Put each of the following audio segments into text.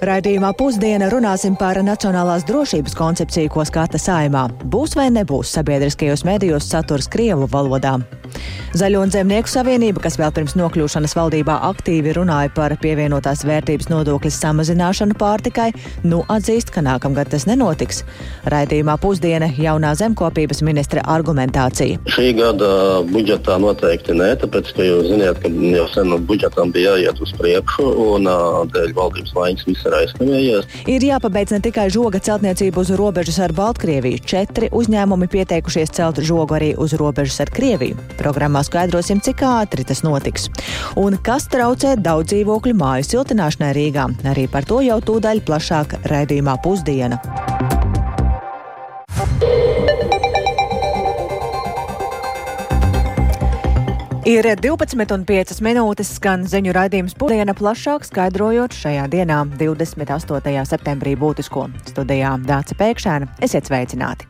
Raidījumā pusdiena runāsim par nacionālās drošības koncepciju, ko skata saimā. Būs vai nebūs sabiedriskajos medijos saturs Krievu valodā. Zaļo un zemnieku savienība, kas vēl pirms nokļūšanas valdībā aktīvi runāja par pievienotās vērtības nodokļa samazināšanu pārtikai, nu atzīst, ka nākamgad tas nenotiks. Raidījumā pusdiena jaunā zemkopības ministra argumentācija. Šī gada budžetā noteikti nē, tāpēc, ka jūs zināt, ka jau sen budžetam bija jāiet uz priekšu un dēļ valdības vainas visā ir aizkavējies. Ir jāpabeidz ne tikai žoga celtniecība uz robežas ar Baltkrieviju. Četri uzņēmumi pieteikušies celt žogu arī uz robežas ar Krieviju. Programmā skaidrosim, cik ātri tas notiks. Un kas traucē daudz dzīvokļu māju siltināšanai Rīgā. Arī par to jau tūdaļ plašāk raidījumā pusdiena. Ir 12,5 minūtes skan ziņu raidījums pusdiena plašāk skaidrojot šajā dienā, 28. septembrī būtisko studijā Dāca Pēkšēna. Esiet sveicināti!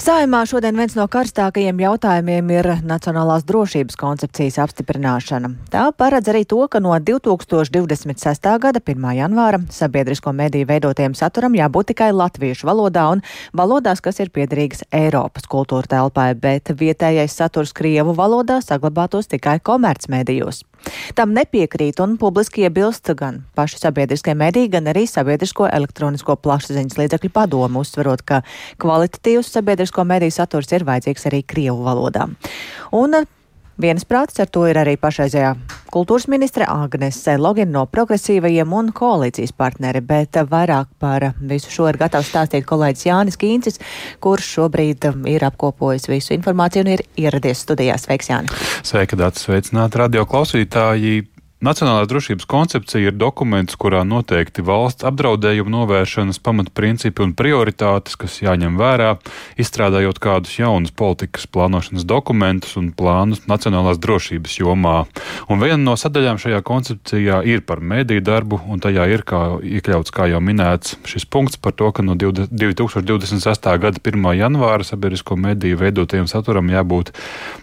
Saimā šodien viens no karstākajiem jautājumiem ir Nacionālās drošības koncepcijas apstiprināšana. Tā paredz arī to, ka no 2026. gada 1. janvāra sabiedrisko mediju veidotiem saturam jābūt tikai latviešu valodā un valodās, kas ir piederīgas Eiropas kultūra telpai, bet vietējais saturs Krievu valodā saglabātos tikai komercmedijos. Tam nepiekrīt un publiski iebilst gan paši sabiedriskie mediji, gan arī sabiedrisko elektronisko plašsaziņas līdzekļu padomu, uzsverot, ka kvalitatīvs sabiedrisko mediju saturs ir vajadzīgs arī Krievu valodā. Un Viensprāts ar to ir arī pašreizējā kultūras ministre Agnese Logina no progresīvajiem un koalīcijas partneri, bet vairāk par visu šo ir gatavs stāstīt kolēģis Jānis Kīncis, kurš šobrīd ir apkopojis visu informāciju un ir ieradies studijās. Sveiks, Jāni! Sveika, Dācis! Sveicināti radio klausītāji! Nacionālā drošības koncepcija ir dokuments, kurā noteikti valsts apdraudējuma novēršanas pamatprincipi un prioritātes, kas jāņem vērā, izstrādājot kādus jaunus politikas plānošanas dokumentus un plānus nacionālās drošības jomā. Un viena no sadaļām šajā koncepcijā ir par mēdīju darbu, un tajā ir kā, iekļauts, kā jau minēts, šis punkts par to, ka no 2026. gada 1. janvāra sabiedrisko mediju veidotajam saturam jābūt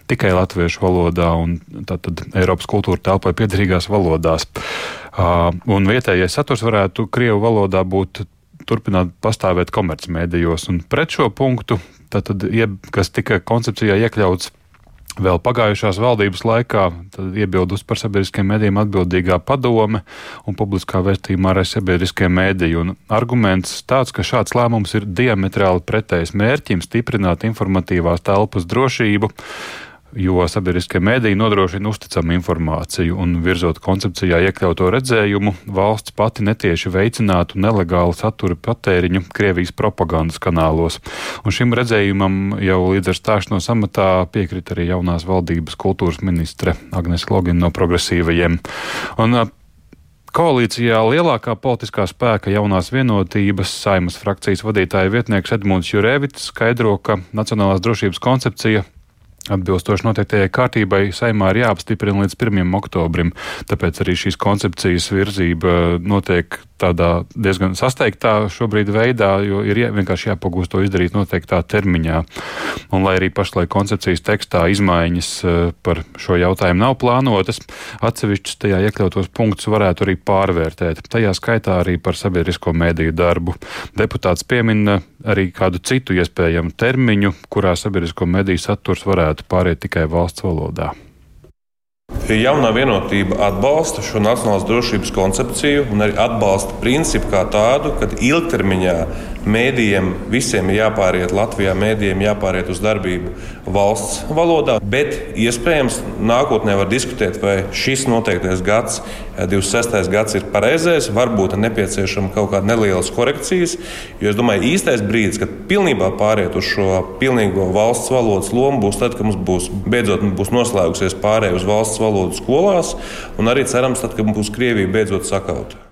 tikai latviešu valodā un tātad Eiropas kultūra telpai piederīgās valodās. Un vietējais saturs varētu Krievu valodā būt turpināt pastāvēt komercmedijos. Un pret šo punktu, tad, kas tika koncepcijā iekļauts vēl pagājušās valdības laikā, tad iebildus par sabiedriskiem mēdījiem atbildīgā padome un publiskā vērtījumā arī sabiedriskie mēdīji. Un arguments tāds, ka šāds lēmums ir diametrāli pretējs mērķim stiprināt informatīvās telpas drošību jo sabiedriskie mēdīji nodrošina uzticamu informāciju un virzot koncepcijā iekļauto redzējumu, valsts pati netieši veicinātu nelegālu satura patēriņu Krievijas propagandas kanālos. Un šim redzējumam jau līdz ar stāšanos amatā piekrita arī jaunās valdības kultūras ministre Agnes Logina no progresīvajiem. Un, Koalīcijā lielākā politiskā spēka jaunās vienotības saimas frakcijas vadītāja vietnieks Edmunds Jurēvits skaidro, ka Nacionālās drošības koncepcija Atbilstoši noteiktajai kārtībai, saimā ir jāapstiprina līdz 1. oktobrim, tāpēc arī šīs koncepcijas virzība notiek tādā diezgan sasteigtā šobrīd veidā, jo ir vienkārši jāpagūst to izdarīt noteiktā termiņā. Un lai arī pašlaik koncepcijas tekstā izmaiņas eh, par šo jautājumu nav plānotas, atsevišķus tajā iekļautos punktus varētu arī pārvērtēt. Tajā skaitā arī par sabiedrisko mēdīju darbu. Deputāts piemina arī kādu citu iespējamu termiņu, kurā sabiedrisko mediju saturs varētu pāriet tikai valsts valodā. Jaunā vienotība atbalsta šo nacionālās drošības koncepciju un arī atbalsta principu kā tādu, ka ilgtermiņā mēdījiem visiem ir jāpāriet Latvijā, mēdījiem jāpāriet uz darbību valsts valodā, bet iespējams nākotnē var diskutēt, vai šis noteiktais gads, 26. gads, ir pareizais, varbūt ir nepieciešama kaut kāda nelielas korekcijas, jo es domāju, īstais brīdis, kad pilnībā pāriet uz šo pilnīgo valsts valodas lomu, būs tad, kad mums būs beidzot būs noslēgusies pārējai uz valsts valodu skolās, un arī cerams, tad, kad būs Krievija beidzot sakauta.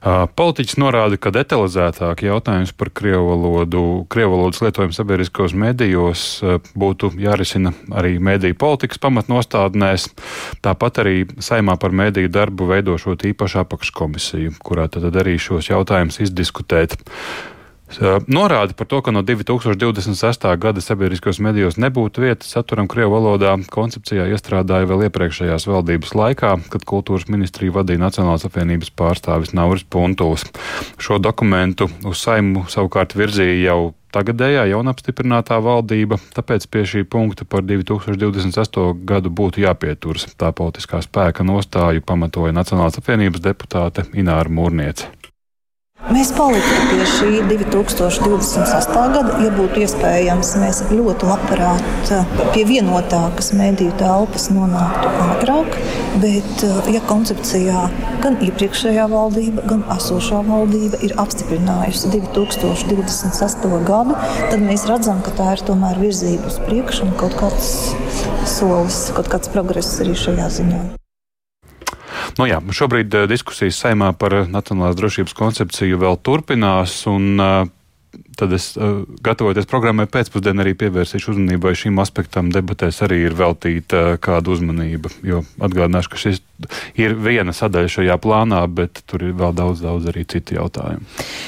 Politiķis norāda, ka detalizētāk jautājums par krievu valodu, krievu valodas lietojumu sabiedriskos medijos būtu jārisina arī mediju politikas pamatnostādnēs. Tāpat arī saimā par mediju darbu veidošot īpašu apakškomisiju, kurā tad arī šos jautājumus izdiskutēt. Norāda par to, ka no 2026. gada sabiedriskos medijos nebūtu vietas saturam Krievu valodā, koncepcijā iestrādāja vēl iepriekšējās valdības laikā, kad kultūras ministriju vadīja Nacionālās apvienības pārstāvis Nauris Puntuls. Šo dokumentu uz saimu savukārt virzīja jau tagadējā jaunapstiprinātā valdība, tāpēc pie šī punkta par 2028. gadu būtu jāpieturas. Tā politiskā spēka nostāju pamatoja Nacionālās apvienības deputāte Ināra Mūrniece. Mēs paliktu pie šī 2028. gada, ja būtu iespējams. Mēs ļoti labprāt eh, pie vienotākas mediju telpas nonāktu ātrāk, bet, eh, ja koncepcijā gan iepriekšējā valdība, gan esošā valdība ir apstiprinājusi 2028. gadu, tad mēs redzam, ka tā ir tomēr virzība uz priekšu un kaut kāds solis, kaut kāds progress arī šajā ziņā. Nu, jā, šobrīd eh, diskusijas saimā par nacionālās drošības koncepciju vēl turpinās. Un, uh, tad es, uh, gatavoties programmai pēcpusdienā, arī pievērsīšu uzmanību, vai šim aspektam debatēs arī ir veltīta uh, kāda uzmanība. Jo atgādināšu, ka šis ir viena sadaļa šajā plānā, bet tur ir vēl daudz, daudz arī citu jautājumu.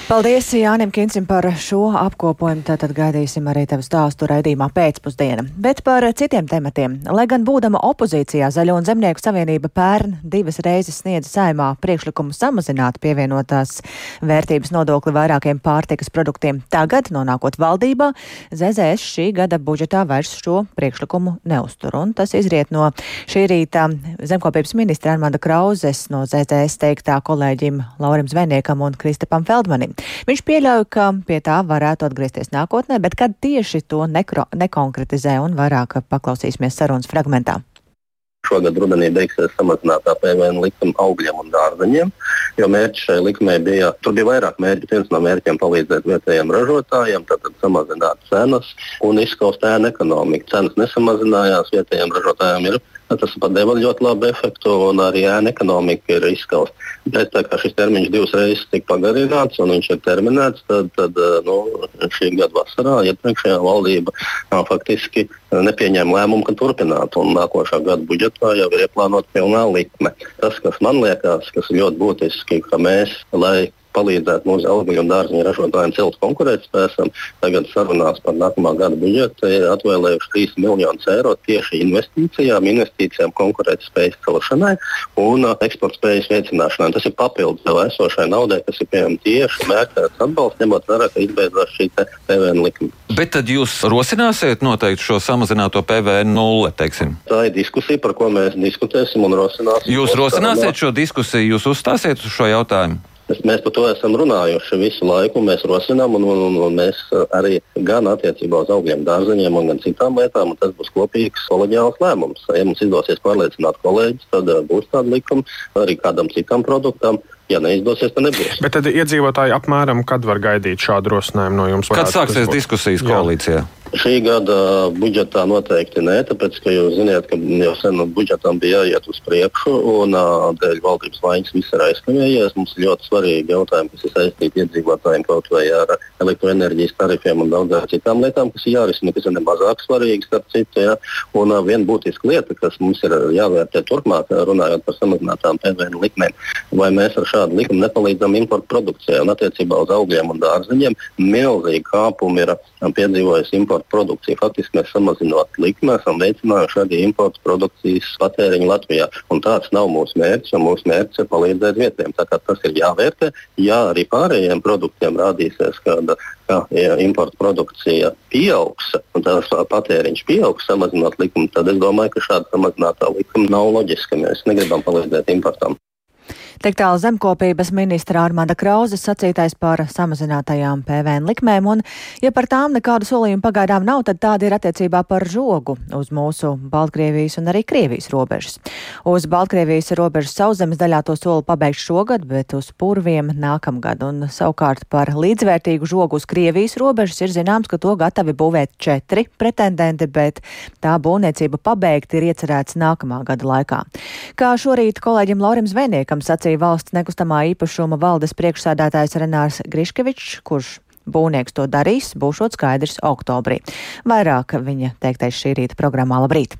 Paldies Jānim Kinsim par šo apkopojumu. Tātad gaidīsim arī tevu stāstu raidījumā pēcpusdiena. Bet par citiem tematiem. Lai gan būdama opozīcijā Zaļo un Zemnieku savienība pērn divas reizes sniedza saimā priekšlikumu samazināt pievienotās vērtības nodokli vairākiem pārtikas produktiem, tagad, nonākot valdībā, ZZS šī gada budžetā vairs šo priekšlikumu neuztur. Un tas izriet no šī rīta zemkopības ministra Armanda Krauzes no ZTS teiktā kolēģim Laurim Zvejniekam un Kristapam Feldmanim. Viņš pieļauj, ka pie tā varētu atgriezties nākotnē, bet kad tieši to nekro, nekonkretizē un vairāk paklausīsimies sarunas fragmentā. Šogad rudenī beigsies samazinātā PVN likuma augļiem un dārzeņiem, jo mērķis šai likumai bija, tur bija vairāk mērķi. Viens no mērķiem palīdzēt vietējiem ražotājiem, tad samazināt cenas un izskaust ēnu ekonomiku. Cenas nesamazinājās, vietējiem ražotājiem ir Tas pat deva ļoti labu efektu, un arī ēna ekonomika ir izskausta. Bet tā kā šis termiņš divas reizes tika pagarināts un viņš ir terminēts, tad, tad nu, šī gada vasarā iepriekšējā valdība jā, faktiski nepieņēma lēmumu, ka turpināt. Un nākošā gada budžetā jau ir ieplānota pilnā likme. Tas, kas man liekas, kas ir ļoti būtiski, ka mēs, lai palīdzēt mūsu augļu un dārziņu ražotājiem celt konkurētspēju. Tagad sarunās par nākamā gada budžetu ir atvēlējuši 3 miljonus eiro tieši investīcijām, investīcijām konkurētspējas celšanai un uh, eksporta spējas veicināšanai. Tas ir papildus jau esošai naudai, kas ir pieejama tieši mērķēts atbalsts, ņemot vērā, ka izbeidzās šī PVN likuma. Bet tad jūs rosināsiet noteikti šo samazināto PVN teiksim? Tā ir diskusija, par ko mēs diskutēsim un rosināsim. Jūs rosināsiet šo diskusiju, jūs uzstāsiet uz šo jautājumu? Mēs par to esam runājuši visu laiku. Mēs rosinām, un, un, un mēs arī gan attiecībā uz augļiem, dārzeņiem, gan citām lietām. Tas būs kopīgs, kolēģiāls lēmums. Ja mums izdosies pārliecināt kolēģis, tad būs tāda likuma arī kādam citam produktam. Ja neizdosies, tad nebūs. Bet tad iedzīvotāji apmēram kad var gaidīt šādu rosinājumu no jums? Kad sāksies diskusijas koalīcijā? Jā. Šī gada budžetā noteikti nē, tāpēc, ka jūs zināt, ka jau sen budžetam bija jāiet uz priekšu, un dēļ valdības vainas viss ir aizkavējies. Mums ir ļoti svarīgi jautājumi, kas ir saistīti iedzīvotājiem kaut vai ar elektroenerģijas tarifiem un daudzām citām lietām, kas ir jārisina, kas ir nemazāk svarīgi, starp citu. Ja? Un viena būtiska lieta, kas mums ir jāvērtē turpmāk, runājot par samazinātām PVN likmēm, vai mēs ar šādu likumu nepalīdzam importu produkcijai un attiecībā uz augļiem un dārzeņiem milzīgi kāpumi ir piedzīvojis importu importu produkciju. Faktiski mēs samazinot likmi, esam veicinājuši arī importu produkcijas patēriņu Latvijā. Un tāds nav mūsu mērķis, un mūsu mērķis ir palīdzēt vietējiem. Tas ir jāvērtē. Ja arī pārējiem produktiem rādīsies, ka ja importu produkcija pieaugs un tās patēriņš pieaugs, samazinot likumu, tad es domāju, ka šāda samazinātā likuma nav loģiska. Mēs negribam palīdzēt importam. Tik tālu zemkopības ministra Armanda Krauzes sacītais par samazinātajām PVN likmēm, un, ja par tām nekādu solījumu pagaidām nav, tad tāda ir attiecībā par žogu uz mūsu Baltkrievijas un arī Krievijas robežas. Uz Baltkrievijas robežas sauszemes daļā to soli pabeigts šogad, bet uz purviem nākamgad, un savukārt par līdzvērtīgu žogu uz Krievijas robežas ir zināms, ka to gatavi būvēt četri pretendenti, bet tā būvniecība pabeigta ir iecerēts nākamā gada laikā. Kā šorīt kolēģim Laurim Zvejniekam sacīja, sacīja valsts nekustamā īpašuma valdes priekšsēdētājs Renārs Griškevičs, kurš būvnieks to darīs, būšot skaidrs oktobrī. Vairāk viņa teiktais šī rīta programmā Labrīt!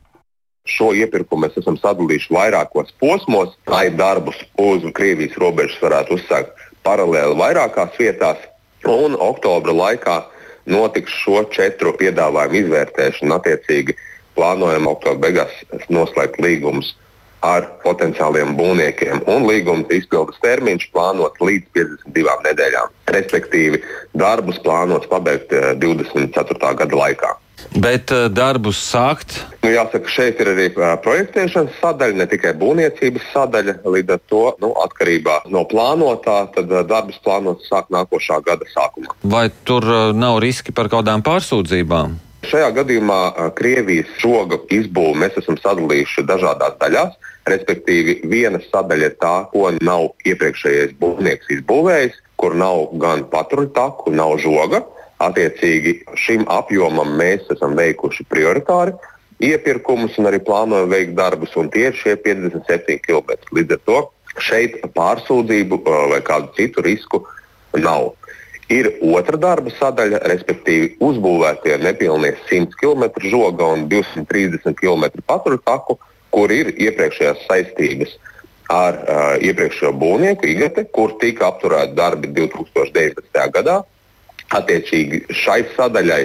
Šo iepirkumu mēs esam sadalījuši vairākos posmos, lai darbus uz Krievijas robežas varētu uzsākt paralēli vairākās vietās. Un oktobra laikā notiks šo četru piedāvājumu izvērtēšana. Attiecīgi plānojam oktobra beigās noslēgt līgumus ar potenciāliem būvniekiem, un līguma izpildes termiņš plānots līdz 52 nedēļām. Respektīvi, darbus plānots pabeigt 24. Eh, gada laikā. Bet uh, darbus sākt? Nu, jāsaka, šeit ir arī uh, projektēšanas sadaļa, ne tikai būvniecības sadaļa. Līdz ar to, nu, atkarībā no plānotā, tad uh, darbus plānots sākt nākošā gada sākumā. Vai tur nav riski par kādām pārsūdzībām? Šajā gadījumā Krievijas žoga izbūvi mēs esam sadalījuši dažādās daļās. Respektīvi, viena sadaļa ir tā, ko nav iepriekšējais būvnieks izbūvējis, kur nav gan patruļtaku, nav žoga. Attiecīgi šim apjomam mēs esam veikuši prioritāri iepirkumus un arī plānojam veikt darbus, un tie ir šie 57 km. Līdz ar to šeit pārsūdzību vai kādu citu risku nav. Ir otra darba sadaļa, respektīvi uzbūvētie nepilnie 100 km žoga un 230 km patruļtaku, kur ir iepriekšējās saistības ar uh, iepriekšējo būvnieku, IGT, kur tika apturēti darbi 2019. gadā. Attiecīgi šai sadaļai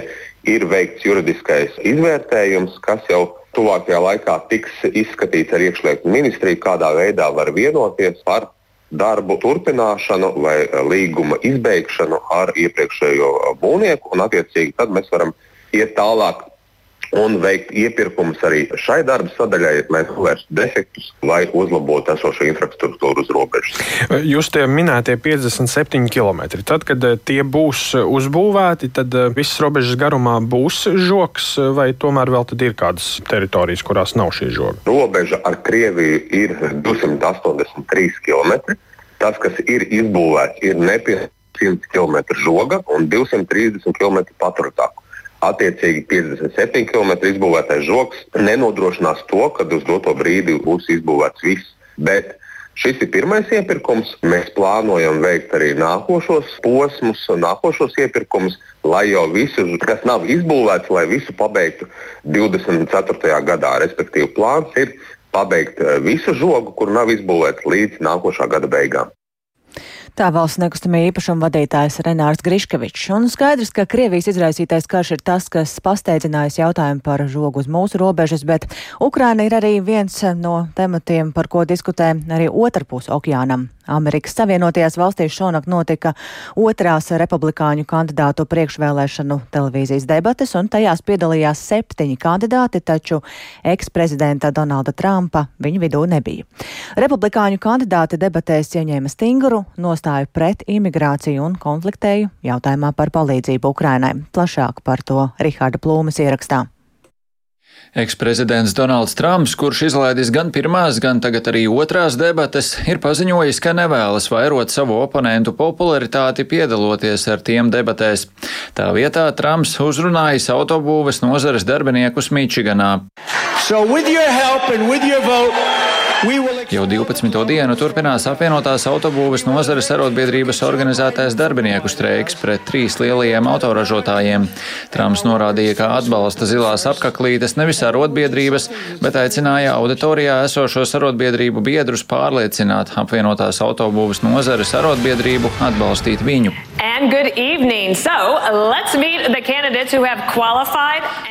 ir veikts juridiskais izvērtējums, kas jau tuvākajā laikā tiks izskatīts ar iekšlietu ministriju, kādā veidā var vienoties par darbu turpināšanu vai līguma izbeigšanu ar iepriekšējo būvnieku. Attiecīgi tad mēs varam iet tālāk un veikt iepirkumus arī šai darba sadaļai, lai novērstu defektus vai uzlabotu esošo infrastruktūru uz robežas. Jūs tie minētie 57 km. Tad, kad eh, tie būs uzbūvēti, tad eh, visas robežas garumā būs žoks, vai tomēr vēl ir kādas teritorijas, kurās nav šī žoga? Robeža ar Krieviju ir 283 km. Tas, kas ir izbūvēts, ir nepilnīgi 100 km žoga un 230 km patrutāku. Attiecīgi 57 km izbūvētais žoks nenodrošinās to, ka uz doto brīdi būs izbūvēts viss. Bet šis ir pirmais iepirkums. Mēs plānojam veikt arī nākošos posmus, nākošos iepirkumus, lai jau visu, kas nav izbūvēts, lai visu pabeigtu 24. gadā. Respektīvi, plāns ir pabeigt eh, visu žogu, kur nav izbūvēts līdz nākošā gada beigām. Tā valsts nekustamie īpašuma vadītājs Renārs Griškevičs. Un skaidrs, ka Krievijas izraisītais karš ir tas, kas pasteidzinājis jautājumu par žogu uz mūsu robežas, bet Ukraina ir arī viens no tematiem, par ko diskutē arī otrpus okeānam. Amerikas Savienotajās valstīs šonakt notika otrās republikāņu kandidātu priekšvēlēšanu televīzijas debates, un tajās piedalījās septiņi kandidāti, taču eksprezidenta Donalda Trumpa viņu vidū nebija. Republikāņu kandidāti debatēs ieņēma stingru nostāju pret imigrāciju un konfliktēju jautājumā par palīdzību Ukrainai. Plašāk par to Riharda Plūmes ierakstā. Eksprezidents Donalds Trumps, kurš izlaidis gan pirmās, gan tagad arī otrās debates, ir paziņojis, ka nevēlas vairot savu oponentu popularitāti piedaloties ar tiem debatēs. Tā vietā Trumps uzrunājis autobūves nozares darbiniekus Mičiganā. So Jau 12. dienu turpinās apvienotās autobūves nozares arotbiedrības organizētais darbinieku streiks pret trīs lielajiem autoražotājiem. Trumps norādīja, ka atbalsta zilās apaklītes nevis arotbiedrības, bet aicināja auditorijā esošos arotbiedrību biedrus pārliecināt apvienotās autobūves nozares arotbiedrību atbalstīt viņu. So,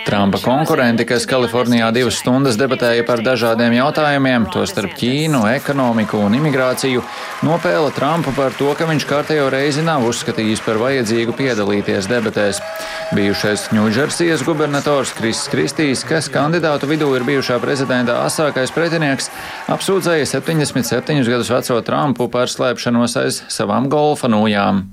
Trumpa konkurenti, kas Kalifornijā divas stundas debatēja par dažādiem jautājumiem, tos starp Ķīnu, ekonomiku un imigrāciju, nopēla Trumpu par to, ka viņš kārtējo reizi nav uzskatījis par vajadzīgu piedalīties debatēs. Bijušais Ņūdžersijas gubernators Kriss Kristīs, kas kandidātu vidū ir bijušā prezidenta asākais pretinieks, apsūdzēja 77 gadus veco Trumpu par slēpšanos aiz savām golfa nūjām.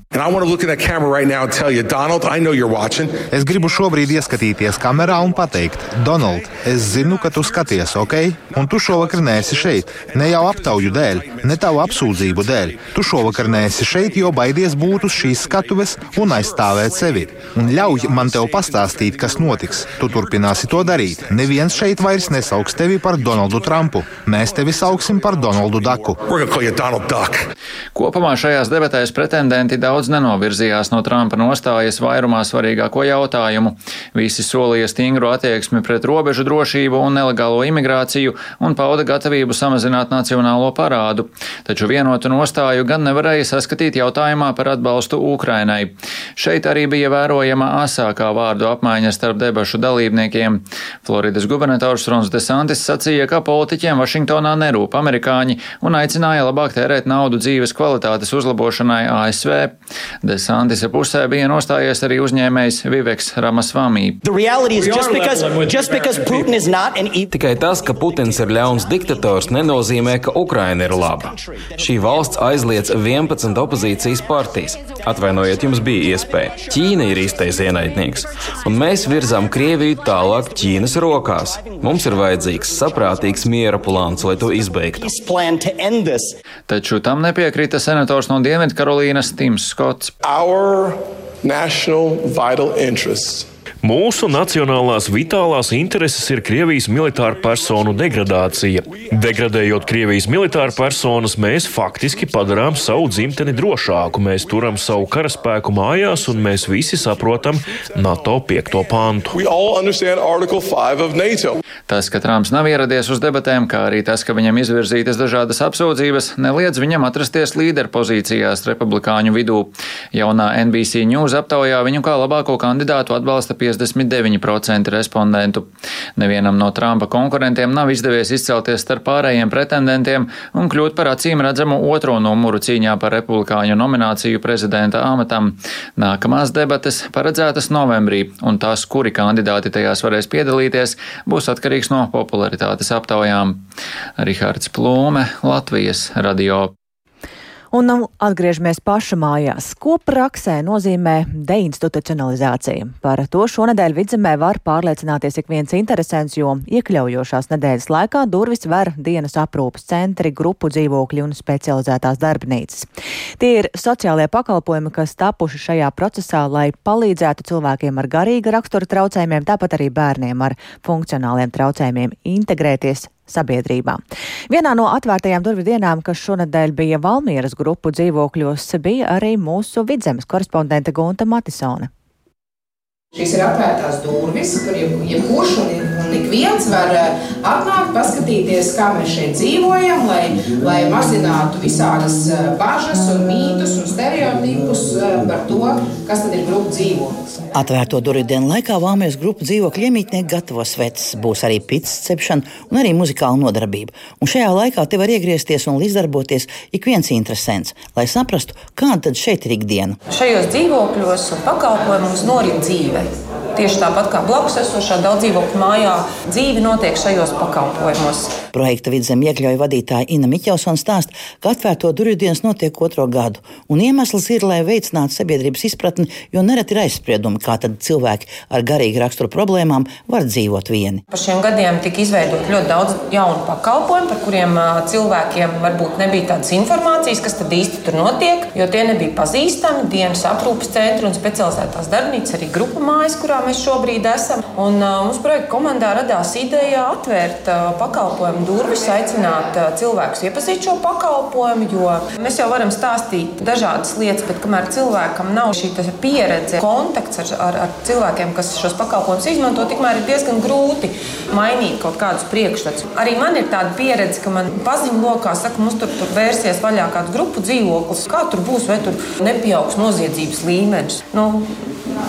Es gribu šobrīd ieskatīties kamerā un pateikt, Donald, es zinu, ka tu skaties, ok? Un tu šovakar neesi šeit šeit ne jau aptauju dēļ, ne tavu apsūdzību dēļ. Tu šovakar neesi šeit, jo baidies būt uz šīs skatuves un aizstāvēt sevi. Un ļauj man tev pastāstīt, kas notiks. Tu turpināsi to darīt. Neviens šeit vairs nesauks tevi par Donaldu Trumpu. Mēs tevi sauksim par Donaldu Daku. Kopumā šajās debatēs pretendenti daudz nenovirzījās no Trumpa nostājas vairumā svarīgāko jautājumu. Visi solīja stingru attieksmi pret robežu drošību un nelegālo imigrāciju un pauda gatavību samazināt nacionālo parādu. Taču vienotu nostāju gan nevarēja saskatīt jautājumā par atbalstu Ukrainai. Šeit arī bija vērojama asākā vārdu apmaiņa starp debašu dalībniekiem. Floridas gubernators Rons Desantis sacīja, ka politiķiem Vašingtonā nerūp amerikāņi un aicināja labāk tērēt naudu dzīves kvalitātes uzlabošanai ASV. Desantisa pusē bija nostājies arī uzņēmējs Viveks Ramasvamī. Tikai tas, ka Putins ir ļauns diktators, nenozīmē, ka Ukraina ir laba. Šī valsts aizliedz 11 opozīcijas partijas. Atvainojiet, jums bija iespēja. Ķīna ir īstais ienaidnieks, un mēs virzām Krieviju tālāk Ķīnas rokās. Mums ir vajadzīgs saprātīgs miera plāns, lai to izbeigtu. Taču tam nepiekrita senators no Dienvidkarolīnas Tims Skots. Our national vital interests Mūsu nacionālās vitālās intereses ir Krievijas militāra personu degradācija. Degradējot Krievijas militāra personas, mēs faktiski padarām savu dzimteni drošāku, mēs turam savu karaspēku mājās, un mēs visi saprotam NATO 5. pantu. Tas, ka Trumps nav ieradies uz debatēm, kā arī tas, ka viņam izvirzītas dažādas apsūdzības, neliedz viņam atrasties līderpozīcijās republikāņu vidū. Jaunā NBC News aptaujā viņu kā labāko kandidātu atbalsta 59% respondentu. Nevienam no Trumpa konkurentiem nav izdevies izcelties starp pārējiem pretendentiem un kļūt par acīm redzamu otro numuru cīņā par republikāņu nomināciju prezidenta amatam. Nākamās debates paredzētas novembrī, un tās, kuri kandidāti tajās varēs piedalīties, būs atkarīgs no popularitātes aptaujām. Rihards Plūme, Latvijas radio. Un nu, atgriežamies paša mājās. Ko praksē nozīmē deinstitucionalizācija? Par to šonadēļ vidzemē var pārliecināties ik viens interesants, jo iekļaujošās nedēļas laikā durvis ver dienas aprūpas centri, grupu dzīvokļi un specializētās darbnīcas. Tie ir sociālie pakalpojumi, kas tapuši šajā procesā, lai palīdzētu cilvēkiem ar garīga rakstura traucējumiem, tāpat arī bērniem ar funkcionāliem traucējumiem integrēties sabiedrībā. Vienā no atvērtajām durvju dienām, kas šonadēļ bija Valmieras grupu dzīvokļos, bija arī mūsu vidzemes korespondente Gunta Matisone. Šīs ir atvērtās durvis, kur jebkurš un, un ik viens var eh, atnākt, paskatīties, kā mēs šeit dzīvojam, lai, lai mazinātu visādas eh, bažas un mītus un stereotipus eh, par to, kas tad ir grupu dzīvoklis. Atvērto durvju dienu laikā Vāmijas grupu dzīvokļu iemītnieki gatavo sveces, būs arī pits cepšana un arī muzikāla nodarbība. Un šajā laikā te var iegriezties un līdzdarboties ik viens interesants, lai saprastu, kāda tad šeit ir ikdiena. Šajos dzīvokļos un pakalpojumos norit dzīve. país. Tieši tāpat kā blakus esošā daudz dzīvokļu mājā, dzīve notiek šajos pakalpojumos. Projekta vidzemē iekļauja vadītāja Inna Miķelsona stāsta, ka atvērto durvju dienas notiek otro gadu. Un iemesls ir, lai veicinātu sabiedrības izpratni, jo nereti ir aizspriedumi, kā cilvēki ar garīgu raksturu problēmām var dzīvot vieni. Pa šiem gadiem tika izveidot ļoti daudz jaunu pakalpojumu, par kuriem cilvēkiem varbūt nebija tādas informācijas, kas tad īsti tur notiek, jo tie nebija pazīstami. Dienas aprūpes centri un specializētās darbnīcas, arī grupu mājas, kurā mēs šobrīd esam. Un, uh, mums projekta komandā radās ideja atvērt uh, pakalpojumu durvis, aicināt uh, cilvēkus iepazīt šo pakalpojumu, jo mēs jau varam stāstīt dažādas lietas, bet kamēr cilvēkam nav šī pieredze, kontakts ar, ar, ar cilvēkiem, kas šos pakalpojumus izmanto, tikmēr ir diezgan grūti mainīt kaut kādus priekšstats. Arī man ir tāda pieredze, ka man paziņu lokā saka, mums tur, tur vērsies vaļā kāds grupu dzīvoklis. Kā tur būs, vai tur nepieaugs noziedzības līmenis? Nu,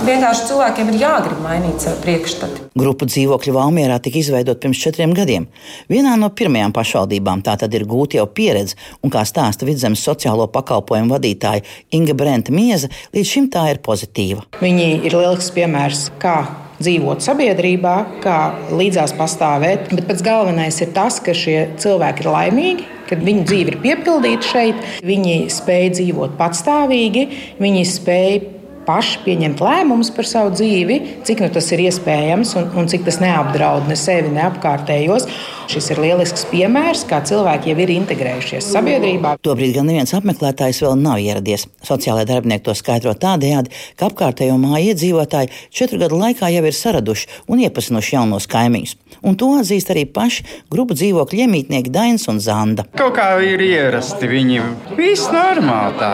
vienkārši cilvēkiem ir jāgrib mainīt savu priekšstatu. Grupu dzīvokļu Valmjerā tika izveidot pirms četriem gadiem. Vienā no pirmajām pašvaldībām tā tad ir gūta jau pieredze, un kā stāsta vidzemes sociālo pakalpojumu vadītāja Inga Brenta Mieza, līdz šim tā ir pozitīva. Viņi ir lielisks piemērs, kā dzīvot sabiedrībā, kā līdzās pastāvēt. Bet pats galvenais ir tas, ka šie cilvēki ir laimīgi, kad viņu dzīve ir piepildīta šeit, viņi spēj dzīvot patstāvīgi, viņi spēj paši pieņemt lēmumus par savu dzīvi, cik nu tas ir iespējams un, un cik tas neapdraud ne sevi, ne apkārtējos. Šis ir lielisks piemērs, kā cilvēki jau ir integrējušies sabiedrībā. Tobrīd gan neviens apmeklētājs vēl nav ieradies. Sociālajie darbinieki to skaidro tādējādi, ka apkārtējo māju iedzīvotāji četru gadu laikā jau ir saraduši un iepazinuši jaunos kaimiņus. Un to atzīst arī paši grupu dzīvokļu iemītnieki Dainis un Zanda. Kaut kā ir ierasti, viņi viss normāli tā.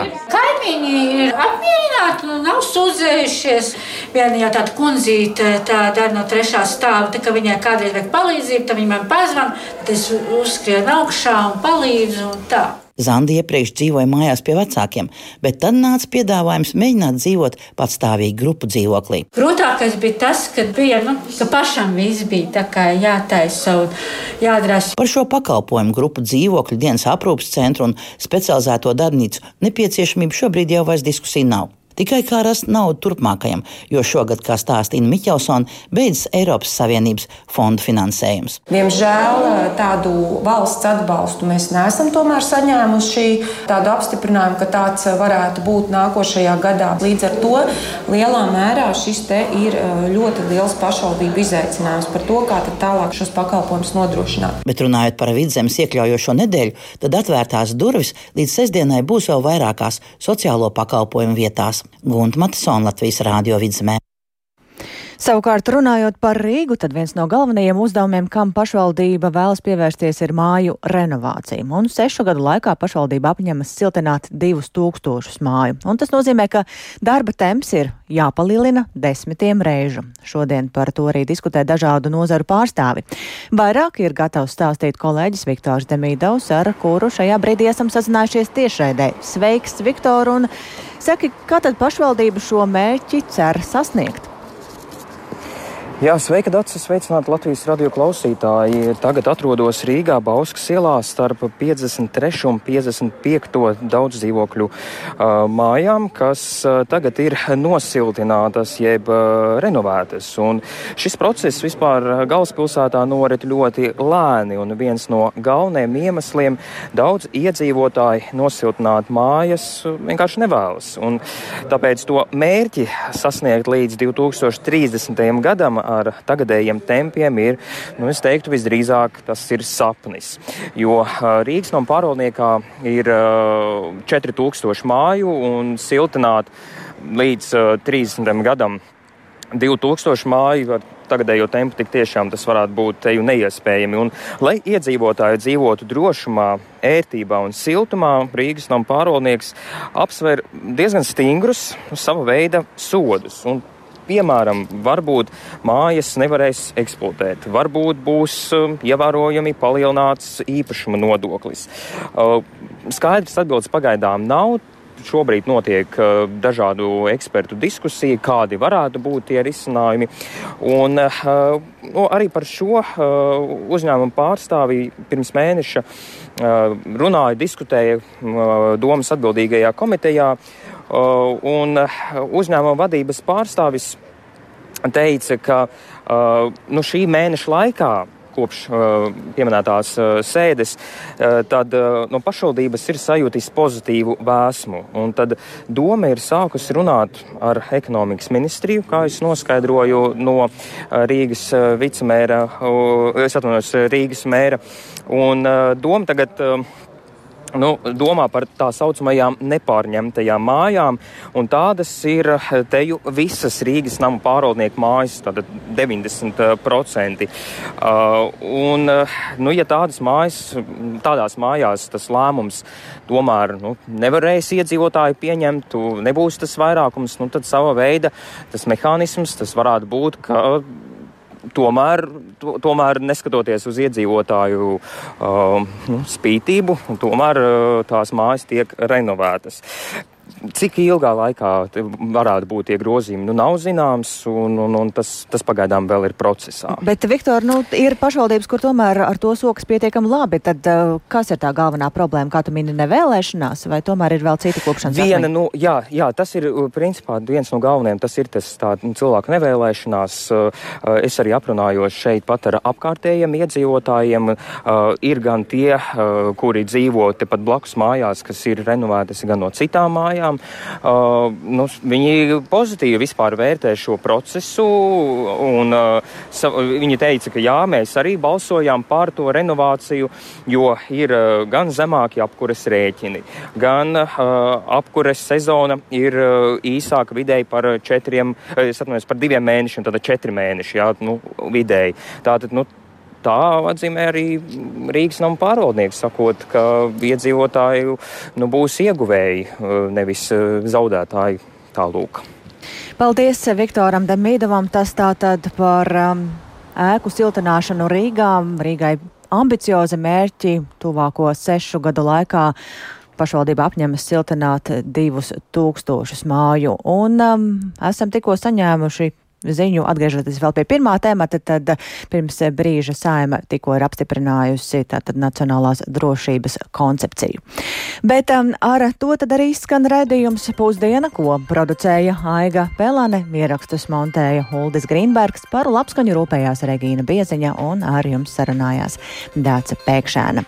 Kaimiņi ir apmierināti, nu, nav sūdzējušies. Viena jau tāda kundzīte, tāda no trešā stāva, tā, ka viņai kādreiz vajag palīdzību, tad viņa man pazvan, tad es uzskrienu augšā un palīdzu un tā. Zanda iepriekš dzīvoja mājās pie vecākiem, bet tad nāca piedāvājums mēģināt dzīvot patstāvīgi grupu dzīvoklī. Grūtākais bija tas, ka bija nu, ka pašam viss bija jātaisa un jādara. Par šo pakalpojumu grupu dzīvokļu dienas aprūpas centru un specializēto darbnīcu nepieciešamību šobrīd jau vairs diskusija nav. Tikai kā rast naudu turpmākajam, jo šogad, kā stāstīja Miķelsona, beidzas Eiropas Savienības fondu finansējums. Diemžēl tādu valsts atbalstu mēs neesam tomēr saņēmuši tādu apstiprinājumu, ka tāds varētu būt nākošajā gadā. Līdz ar to lielā mērā šis ir ļoti liels pašvaldību izaicinājums par to, kā tālāk šos pakalpojumus nodrošināt. Bet runājot par vidzemes iekļaujošo nedēļu, tad atvērtās durvis līdz sestdienai būs vēl vairākās sociālo pakalpojumu vietās. Gunta Matisona Latvijas Rādio vidzemē. Savukārt, runājot par Rīgu, tad viens no galvenajiem uzdevumiem, kam pašvaldība vēlas pievērsties, ir māju renovācija. Un sešu gadu laikā pašvaldība apņemas siltināt divus tūkstošus māju. Un tas nozīmē, ka darba temps ir jāpalielina desmitiem reižu. Šodien par to arī diskutē dažādu nozaru pārstāvi. Vairāk ir gatavs stāstīt kolēģis Viktors Demīdovs, ar kuru šajā brīdī esam sazinājušies tiešraidē. Sveiks, Viktor! Un saki, kā tad pašvaldība šo mērķi cer sasniegt? Jā, sveika, Dārcis! Sveicināti Latvijas radio klausītāji! Tagad atrodos Rīgā, Bauskas ielā starp 53 un 55 daudz dzīvokļu uh, mājām, kas uh, tagad ir nosiltinātas jeb uh, renovētas. Un šis process vispār galvaspilsētā norit ļoti lēni, un viens no galvenajiem iemesliem daudz iedzīvotāji nosiltināt mājas vienkārši nevēlas. Un tāpēc to mērķi sasniegt līdz 2030. gadam ar tagadējiem tempiem ir, nu, es teiktu, visdrīzāk tas ir sapnis. Jo Rīgas no pārvaldniekā ir 4000 māju un siltināt līdz 30. gadam 2000 māju ar tagadējo tempu tik tiešām tas varētu būt teju neiespējami. Un, lai iedzīvotāji dzīvotu drošumā, ērtībā un siltumā, Rīgas nama pārvaldnieks apsver diezgan stingrus sava veida sodus. Un piemēram, varbūt mājas nevarēs eksploatēt, varbūt būs um, ievērojami palielināts īpašuma nodoklis. Uh, skaidrs atbildes pagaidām nav. Šobrīd notiek uh, dažādu ekspertu diskusija, kādi varētu būt tie risinājumi. Un, uh, nu, arī par šo uh, uzņēmumu pārstāvī pirms mēneša uh, runāja, diskutēja uh, domas atbildīgajā komitejā. Uh, un uh, uzņēmuma vadības pārstāvis teica, ka uh, nu, šī mēneša laikā kopš uh, pieminētās uh, sēdes, uh, tad no pašvaldības ir sajūtis pozitīvu vēsmu. Un tad doma ir sākusi runāt ar ekonomikas ministriju, kā es noskaidroju no Rīgas vicemēra, es atvainojos, Rīgas mēra. Un doma tagad. Nu, domā par tā saucamajām nepārņemtajām mājām, un tādas ir teju visas Rīgas namu pārvaldnieku mājas, tātad 90%. Uh, un, nu, ja tādas mājas, tādās mājās tas lēmums tomēr nu, nevarēs iedzīvotāji pieņemt, nebūs tas vairākums, nu, tad sava veida tas mehānisms, tas varētu būt, ka tomēr, to, tomēr neskatoties uz iedzīvotāju uh, nu, spītību, tomēr uh, tās mājas tiek renovētas. Cik ilgā laikā varētu būt tie grozījumi, nu, nav zināms, un, un, un tas, tas pagaidām vēl ir procesā. Bet, Viktor, nu, ir pašvaldības, kur tomēr ar to sokas pietiekami labi. Tad uh, kas ir tā galvenā problēma? Kā tu mini nevēlēšanās, vai tomēr ir vēl citi kopšanas? Viena, nu, jā, jā, tas ir uh, principā viens no galvenajiem. Tas ir tas tā, nu, cilvēku nevēlēšanās. Uh, es arī aprunājos šeit pat ar apkārtējiem iedzīvotājiem. Uh, ir gan tie, kuri dzīvo tepat blakus mājās, kas ir renovētas gan no citām mājām diskusijām, uh, nu, viņi pozitīvi vispār vērtē šo procesu. Un, uh, sa, viņi teica, ka jā, mēs arī balsojām par to renovāciju, jo ir uh, gan zemāki apkures rēķini, gan uh, apkures sezona ir uh, īsāka vidēji par četriem, es atvainojos, par diviem mēnešiem, tad četri mēneši, jā, nu, vidēji. Tātad, nu, tā atzīmē arī Rīgas nama pārvaldnieks, sakot, ka iedzīvotāji nu, būs ieguvēji, nevis zaudētāji. Tālūk. Paldies Viktoram Demīdovam. Tas tātad par um, ēku siltināšanu Rīgā. Rīgai ambiciozi mērķi tuvāko sešu gadu laikā pašvaldība apņemas siltināt divus tūkstošus māju. Un um, esam tikko saņēmuši ziņu, atgriežoties vēl pie pirmā temata, tad pirms brīža saima tikko ir apstiprinājusi tātad nacionālās drošības koncepciju. Bet um, ar to tad arī skan redzījums pusdiena, ko producēja Aiga Pelane, ierakstus montēja Huldis Grīnbergs, par labskaņu rūpējās Regīna Bieziņa un ar jums sarunājās Dāca Pēkšēna.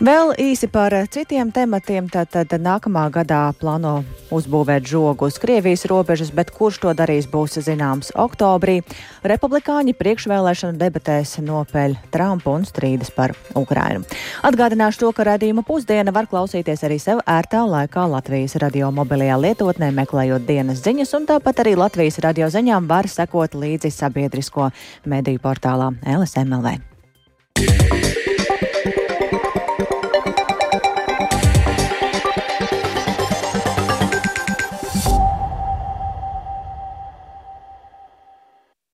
Vēl īsi par citiem tematiem. Tātad nākamā gadā plāno uzbūvēt žogu uz Krievijas robežas, bet kurš to darīs, būs zināms oktobrī. Republikāņi priekšvēlēšanu debatēs nopeļ Trumpu un strīdas par Ukrainu. Atgādināšu to, ka radījuma pusdiena var klausīties arī sev ērtā laikā Latvijas radio mobilajā lietotnē, meklējot dienas ziņas, un tāpat arī Latvijas radio ziņām var sekot līdzi sabiedrisko mediju portālā LSMLV. Yeah.